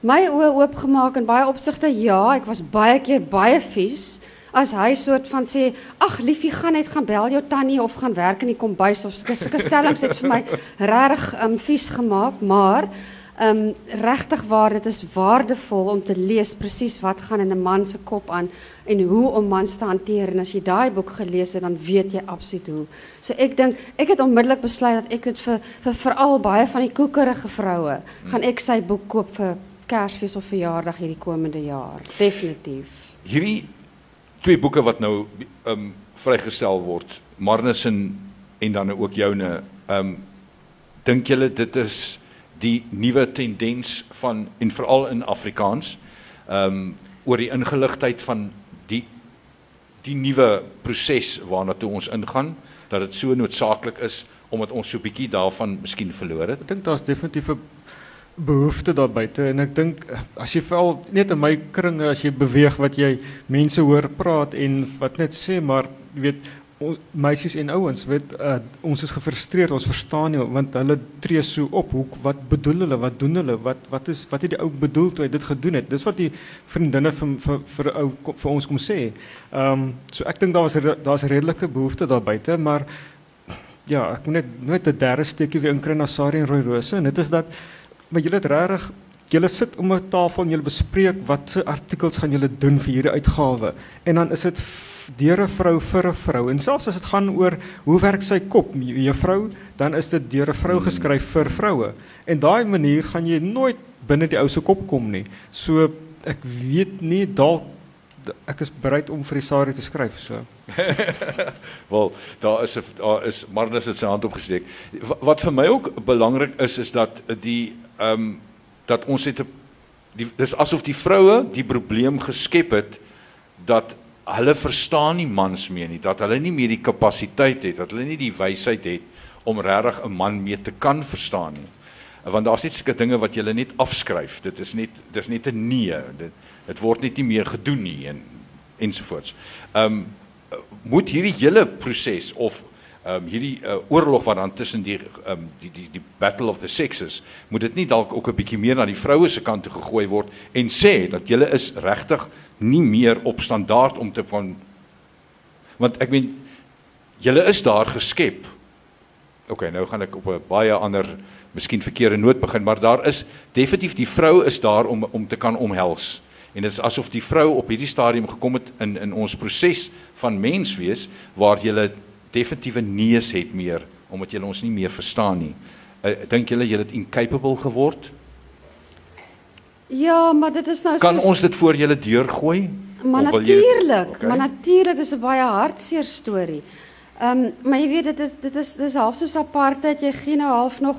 my oë oopgemaak in baie opsigte ja ek was baie keer baie vies as hy soort van sê, "Ag liefie, gaan net gaan bel jou tannie of gaan werk in die kombuis of sulke stellings het vir my regtig um vies gemaak, maar um regtig waar dit is waardevol om te lees presies wat gaan in 'n man se kop aan en hoe om mans te hanteer en as jy daai boek gelees het dan weet jy absoluut hoe. So ek dink ek het onmiddellik besluit dat ek dit vir vir veral baie van die koekerige vroue gaan ek sy boek koop vir Kersfees of verjaardag hierdie komende jaar. Definitief. Hierdie twee boeke wat nou um vrygestel word, Marnus en en dan ook joune, um dink julle dit is die nuwe tendens van en veral in Afrikaans ehm um, oor die ingeligtheid van die die nuwe proses waarna toe ons ingaan dat dit so noodsaaklik is omdat ons so 'n bietjie daarvan miskien verloor het. Ek dink daar's definitief 'n behoefte daar buite en ek dink as jy veral net in my kringe as jy beweeg wat jy mense hoor praat en wat net sê maar jy weet meisies en ouens weet uh, ons is gefrustreerd ons verstaan nie want hulle tree so op wat bedoel hulle wat doen hulle wat wat is wat het die ou bedoel toe hy dit gedoen het? Dis wat die vriendinne vir vir vir ou vir ons kom sê. Ehm um, so ek dink daar was redelike behoefte daar maar ja ek moet net net 'n derde steekie weer inkry na Sari en Roy Rose en is dat maar julle het regtig julle sit om 'n tafel en julle bespreek watse artikels gaan julle doen vir hierdie uitgawe. En dan is dit deur 'n vrou vir 'n vrou. En selfs as dit gaan oor hoe werk sy kop, juffrou, dan is dit deur 'n vrou geskryf vir vroue. En daai manier gaan jy nooit binne die ou se kop kom nie. So ek weet nie dalk ek is bereid om vir die Sari te skryf so. Wel, daar is 'n daar is Marnus het sy hand opgesteek. Wat vir my ook belangrik is is dat die ehm um, dat ons het 'n dis asof die vroue die probleem geskep het dat hulle verstaan nie mans meer nie, dat hulle nie meer die kapasiteit het, dat hulle nie die wysheid het om regtig 'n man mee te kan verstaan nie. Want daar's net sulke dinge wat jy net afskryf. Dit is net dis net 'n nee. Dit dit word net nie meer gedoen nie en ensovoorts. Ehm um, moet hierdie hele proses of ehm um, hierdie uh, oorlog wat dan tussen die ehm um, die die die battle of the sexes moet dit nie dalk ook 'n bietjie meer na die vroue se kant toe gegooi word en sê dat julle is regtig nie meer op standaard om te van want ek meen julle is daar geskep. OK, nou gaan ek op 'n baie ander miskien verkeerde noot begin, maar daar is definitief die vrou is daar om om te kan omhels. En dit is asof die vrou op hierdie stadium gekom het in in ons proses van menswees waar jy definitiewe neus het meer omdat jy ons nie meer verstaan nie. Ek uh, dink julle jy het incapable geword. Ja, maar dit is nou so Kan ons dit voor julle deur gooi? Maar natuurlik, okay. maar natuurlik is 'n baie hartseer storie. Ehm um, maar jy weet dit is dit is dis half soos apartheid, jy gee nou half nog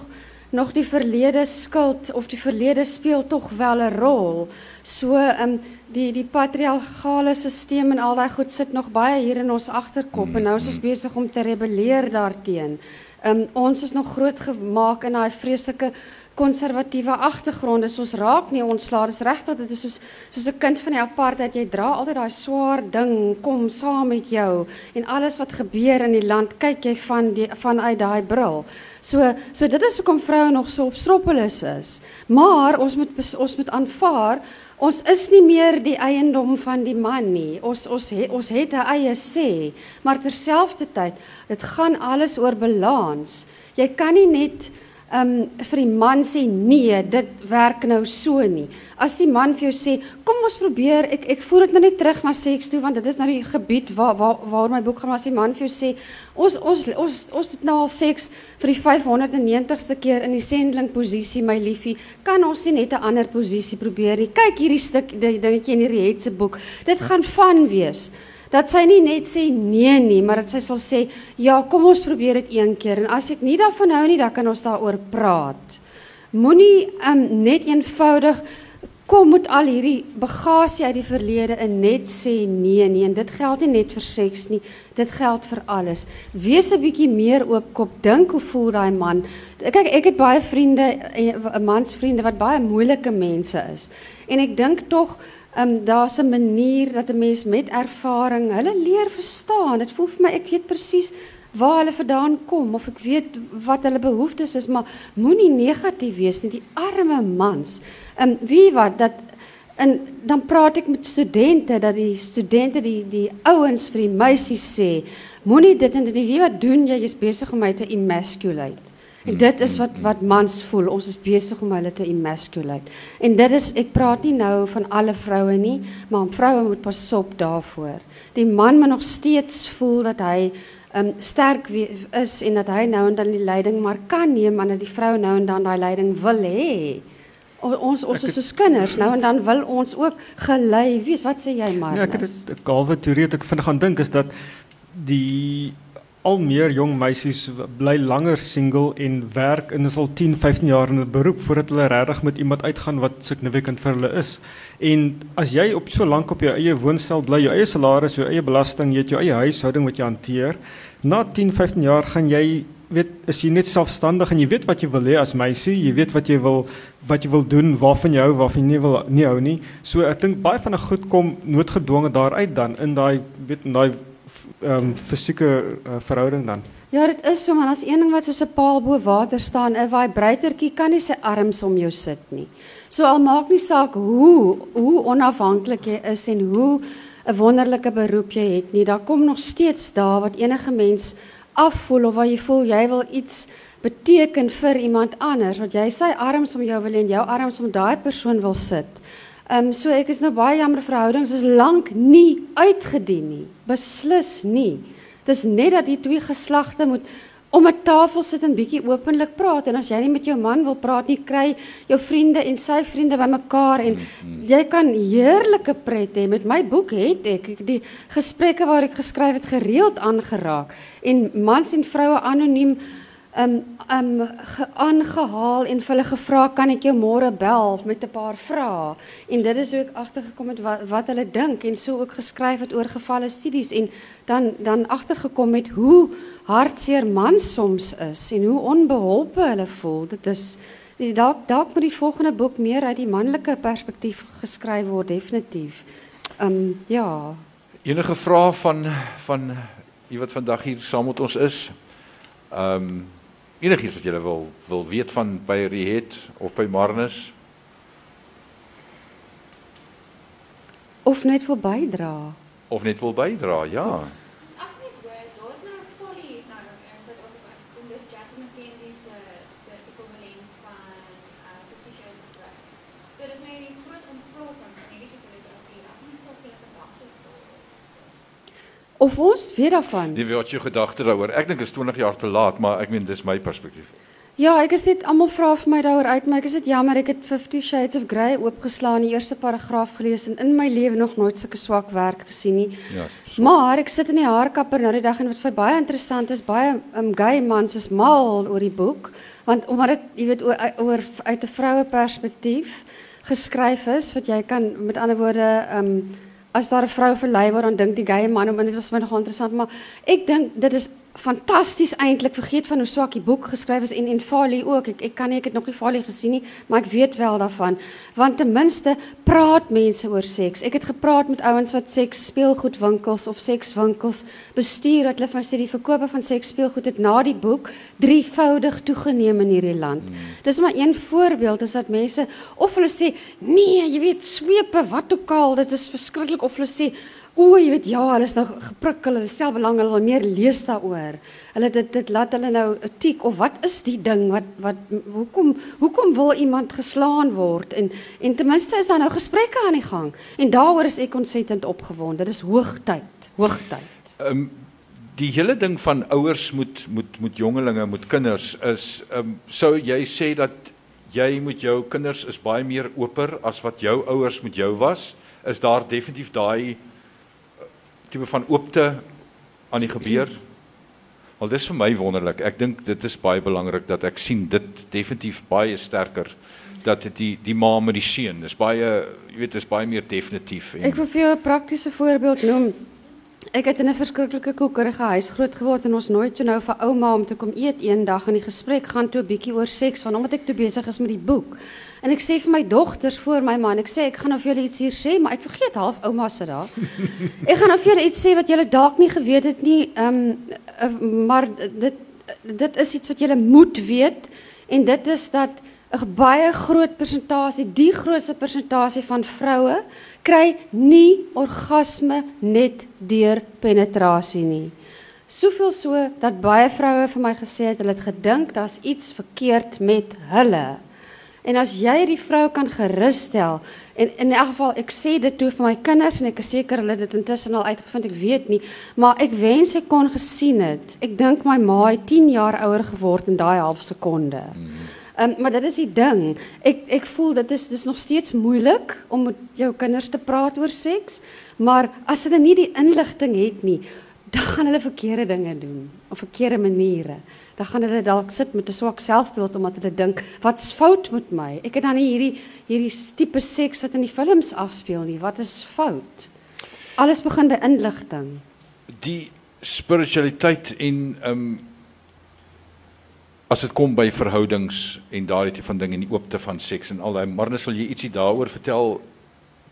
nog die verlede skuld of die verlede speel tog wel 'n rol. So ehm um, die die patriargale stelsel en al daai goed sit nog baie hier in ons agterkop mm, en nou is ons mm. besig om te rebelleer daarteenoor. Ehm um, ons is nog groot gemaak in daai vreeslike konservatiewe agtergronde. Ons raak nie ontslae. Dis reg dat dit is soos soos 'n kind van die apartheid. Jy dra altyd daai swaar ding kom saam met jou en alles wat gebeur in die land kyk jy van die vanuit daai bril. So so dit is hoekom vroue nog so op stroppeles is. Maar ons moet ons moet aanvaar Ons is nie meer die eiendom van die man nie. Ons ons het ons het 'n eie sê, maar terselfdertyd, dit gaan alles oor balans. Jy kan nie net um vir die man sê nee, dit werk nou so nie. As die man vir jou sê, kom ons probeer, ek ek voer dit nou net terug na seks toe want dit is nou die gebied waar waar waar my boek gaan as die man vir jou sê, ons ons ons ons het nou al seks vir die 590ste keer in die sendeling posisie my liefie, kan ons nie net 'n ander posisie probeer nie. Kyk hierdie stuk dingetjie in hierdie het se boek. Dit gaan van wees dat sy nie net sê nee nie, maar dat sy sal sê ja, kom ons probeer dit een keer en as ek nie daarvan hou nie, dan kan ons daaroor praat. Moenie um, net eenvoudig kom met al hierdie bagasie uit die verlede en net sê nee nie en dit geld nie net vir seks nie, dit geld vir alles. Wees 'n bietjie meer oopkop, dink hoe voel daai man. Kyk, ek het baie vriende, 'n mansvriende wat baie moeilike mense is. En ek dink tog um, daar's 'n manier dat 'n mens met ervaring hulle leer verstaan. Dit voel vir my ek weet presies waar hulle vandaan kom of ek weet wat hulle behoeftes is, maar moenie negatief wees nie. Die arme mans. Um, wie wat dat En dan praat ek met studente dat die studente die die ouens vir die meisies sê, moenie dit en dit weet wat doen jy, jy's besig om my te emasculate. En dit is wat wat mans voel. Ons is besig om hulle te emasculate. En dit is ek praat nie nou van alle vroue nie, maar vroue moet pas op daarvoor. Die man moet nog steeds voel dat hy um, sterk is en dat hy nou en dan die leiding maar kan neem, dat die vrou nou en dan daai leiding wil hê. Ons ons is soos kinders nou en dan wil ons ook gelei wees. Wat sê jy maar? Ja, ek het 'n kalwe teorie wat ek vinnig gaan dink is dat die al meer jong meisies bly langer single en werk is al 10, 15 jaar in 'n beroep voordat hulle regtig met iemand uitgaan wat significant vir hulle is. En as jy op so lank op jou eie woonstel bly, jou eie salaris, jou eie belasting, jy het jou eie huishouding wat jy hanteer, na 10, 15 jaar gaan jy weet as jy net selfstandig en jy weet wat jy wil hê as meisie, jy weet wat jy wil wat jy wil doen, waarvan jy hou, waarvan jy nie wil nie hou nie. So ek dink baie van 'n goed kom noodgedwonge daaruit dan in daai weet in daai um, fysieke uh, verhouding dan? Ja, dit is so man, as een ding wat soos 'n paal bo water staan, 'n vibratorkie kan nie sy arms om jou sit nie. So al maak nie saak hoe hoe onafhanklik jy is en hoe 'n wonderlike beroep jy het nie, daar kom nog steeds daar wat enige mens afvoel of waar jy voel jy wil iets beteken vir iemand anders wat jy sy arms om jou wil en jou arms om daai persoon wil sit. Ehm um, so ek is nou baie jammer verhoudings is lank nie uitgedien nie. Beslis nie. Dis net dat die twee geslagte moet om 'n tafel sit en bietjie openlik praat en as jy nie met jou man wil praat nie, kry jou vriende en sy vriende bymekaar en jy kan heerlike pret hê. Met my boek het ek die gesprekke waar ek geskryf het gereeld aangeraak en mans en vroue anoniem um um aangehaal en vir hulle gevra kan ek jou môre bel met 'n paar vrae? En dit is hoe ek agtergekom het wat wat hulle dink en so ook geskryf het oor gevalle studies en dan dan agtergekom het hoe hartseer mans soms is en hoe onbeholpe hulle voel. Dit is dalk dalk moet die volgende boek meer uit die manlike perspektief geskryf word definitief. Um ja. Enige vrae van van u wat vandag hier saam met ons is? Um Enigiets wat julle wil wil weet van by Riet of by Marnus? Of net wil bydra? Of net wil bydra ja Of ons weet daarvan. Nie wat jy gedagte daaroor. Ek dink is 20 jaar te laat, maar ek meen dis my perspektief. Ja, ek is net almal vra vir my daaroor uit, maar ek is dit jammer ek het 50 Shades of Grey oopgeslaan die eerste paragraaf gelees en in my lewe nog nooit sulke swak werk gesien nie. Ja. So. Maar ek sit in die haarkapper nou die dag en wat vir baie interessant is, baie um, gay mans is mal oor die boek, want omdat dit jy weet oor, oor uit 'n vroue perspektief geskryf is, wat jy kan met ander woorde ehm um, as daar 'n vrou verlei word dan dink die gay man en dit was my nog interessant maar ek dink dit is fantasties eintlik vergeet van hoe swak die boek geskryf is. En en Fali ook. Ek ek kan nie ek het nog nie Fali gesien nie maar ek weet wel daarvan. Want ten minste praat mense oor seks. Ek het gepraat met ouens wat seks speelgoedwinkels of sekswinkels bestuur dat hulle vir my sê die verkope van seks speelgoed het na die boek drievoudig toegeneem in hierdie land. Hmm. dis maar een voorbeeld is dat mense of hulle sê nee jy weet swepe wat ook al. Dit is verskriklik of hulle sê O, jy weet ja, hulle is nou geprikkel, hulle stel belang, hulle wil meer lees daaroor. Hulle dit dit laat hulle nou etiek of wat is die ding wat wat hoekom hoekom wil iemand geslaan word en en ten minste is daar nou gesprekke aan die gang. En daaroor is ek ontsettend opgewonde. Dit is hoogtyd, hoogtyd. Ehm um, die hele ding van ouers moet moet moet jongelinge, moet kinders is ehm um, sou jy sê dat jy met jou kinders is baie meer oper as wat jou ouers met jou was? Is daar definitief daai tipe van oopte aan die gebeur. Al dis vir my wonderlik. Ek dink dit is baie belangrik dat ek sien dit definitief baie sterker dat dit die die ma met die seun is baie jy weet is baie meer definitief. En... Ek wil vir jou 'n praktiese voorbeeld noem. Ek het in 'n verskriklike koekerige huis groot geword en ons nooit toe nou vir ouma om te kom eet eendag en die gesprek gaan toe 'n bietjie oor seks want omdat ek toe besig is met die boek. En ek sê vir my dogters voor my man, ek sê ek gaan vir julle iets hier sê, maar ek vergeet half ouma se daar. Ek gaan vir julle iets sê wat julle dalk nie geweet het nie, ehm um, maar dit dit is iets wat julle moet weet en dit is dat 'n baie groot persentasie, die grootste persentasie van vroue kry nie orgasme net deur penetrasie nie. Soveel so dat baie vroue vir my gesê het hulle het gedink daar's iets verkeerd met hulle. En as jy die vrou kan gerusstel en in elk geval ek sê dit toe vir my kinders en ek is seker hulle het dit intussen al uitgevind, ek weet nie, maar ek wens ek kon gesien het. Ek dink my ma het 10 jaar ouer geword in daai half sekonde. Um, maar dit is die ding. Ek ek voel dit is nog steeds moeilik om met jou kinders te praat oor seks, maar as hulle nie die inligting het nie, dan gaan hulle verkeerde dinge doen op verkeerde maniere. Dan gaan hulle dalk sit met 'n swak selfbeeld omdat hulle dink, wat's fout met my? Ek het dan nie hierdie hierdie tipe seks wat in die films afspeel nie. Wat is fout? Alles begin by inligting. Die spiritualiteit ehm um, as dit kom by verhoudings en daardie tipe van dinge en die oopte van seks en al daai Marnus wil jy ietsie daaroor vertel?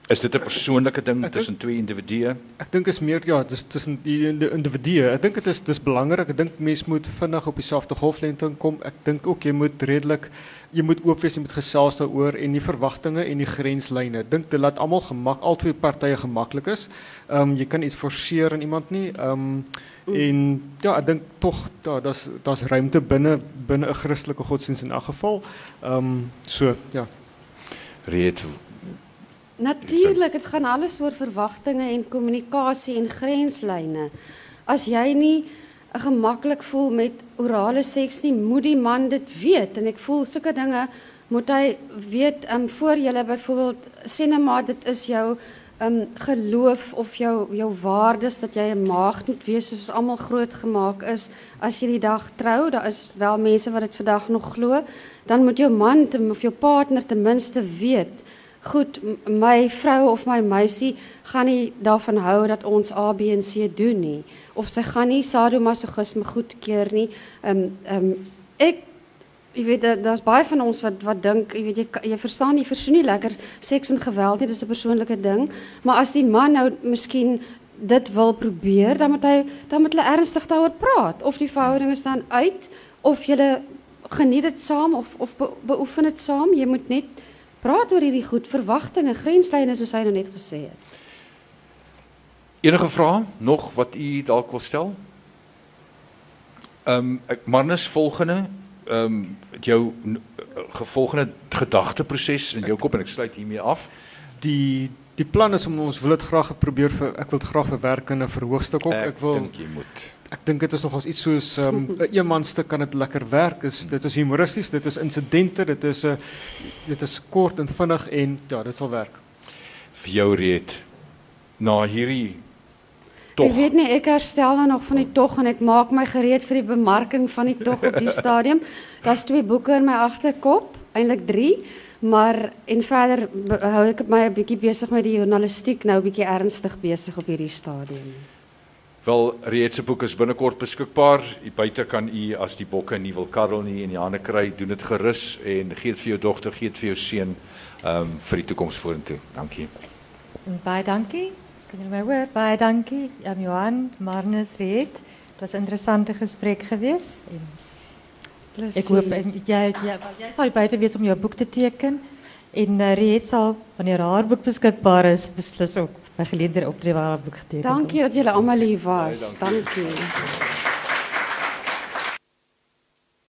Is dit 'n persoonlike ding tussen twee individue? Ek dink is meer ja, dis tussen die indi- individue. Ek dink dit is dis belangrik. Ek dink mens moet vinnig op dieselfde golflengte kom. Ek dink ook jy moet redelik jy moet oop wees, jy moet gesels daaroor en die verwagtinge en die grenslyne. Ek dink dit laat almal gemak albei partye gemaklik is. Ehm um, jy kan iets forceer aan iemand nie. Ehm um, en ja, ek dink tog daar daar's daar's ruimte binne binne 'n Christelike godsdienst in elk geval. Ehm um, so ja. Reed Natuurlik, dit gaan alles oor verwagtinge en kommunikasie en grenslyne. As jy nie gemaklik voel met orale seks nie, moet die man dit weet en ek voel sulke dinge moet hy weet um voor jy byvoorbeeld sê net maar dit is jou um geloof of jou jou waardes dat jy 'n maagd moet wees soos almal grootgemaak is as jy die dag trou, daar is wel mense wat dit vandag nog glo, dan moet jou man ten, of jou partner ten minste weet Goed, my vrou of my meisie gaan nie daarvan hou dat ons A B en C doen nie of sy gaan nie sadomasochisme goedkeur nie. Ehm um, ehm um, ek jy weet daar- daar's baie van ons wat wat dink, jy weet jy jy verstaan nie versoen nie lekker seks en geweld nie, dis 'n persoonlike ding, maar as die man nou miskien dit wil probeer, dan moet hy dan moet hulle ernstig daaroor praat of die verhouding is dan uit of jy geniet dit saam of of be, beoefen dit saam. Jy moet net praat oor hierdie goed, verwagtinge, grenslyne soos hy nou net gesê het. Enige vrae nog wat u dalk wil stel? Ehm um, ek Marnus volgende ehm um, jou eh, gevolgende gedagteproses in jou kop en ek sluit hiermee af. Die die plan is om ons wil dit graag probeer vir ek wil dit graag verwerk in 'n verhoogstuk ook. Ek, wil dink jy moet. ek dink dit is nogals iets soos ehm, 'n um, eenmanstuk kan dit lekker werk. Is dit is humoristies, dit is insidente, dit is 'n uh, dit is kort en vinnig en ja, dit sal werk. vir jou reed na hierdie Ek tog weet nie, ek herstel nou nog van die tog en ek maak my gereed vir die bemarking van die tog op die stadium. Daar's twee boeke in my agterkop, eintlik 3, maar en verder hou ek my 'n bietjie besig met die journalistiek nou 'n bietjie ernstig besig op hierdie stadium. wel reed se boek is binnekort beskikbaar. U buite kan u as die bokke nie wil karrel nie en die hande kry, doen dit gerus en gee dit vir jou dogter, gee dit vir jou seun ehm um, vir die toekoms vorentoe. Dankie. Baie dankie. Kan jy my hoor? Baie dankie. Aan Johan, Marnus, Reed. Het was 'n interessante gesprek geweest. En Plus ek hoop en jy jy jy sal buite wees om jou boek te teken. En uh, Reed sal wanneer haar boek beskikbaar is, beslis ook by geleentheid optree waar haar boek geteken word. Dankie dat julle almal hier was. Dankie.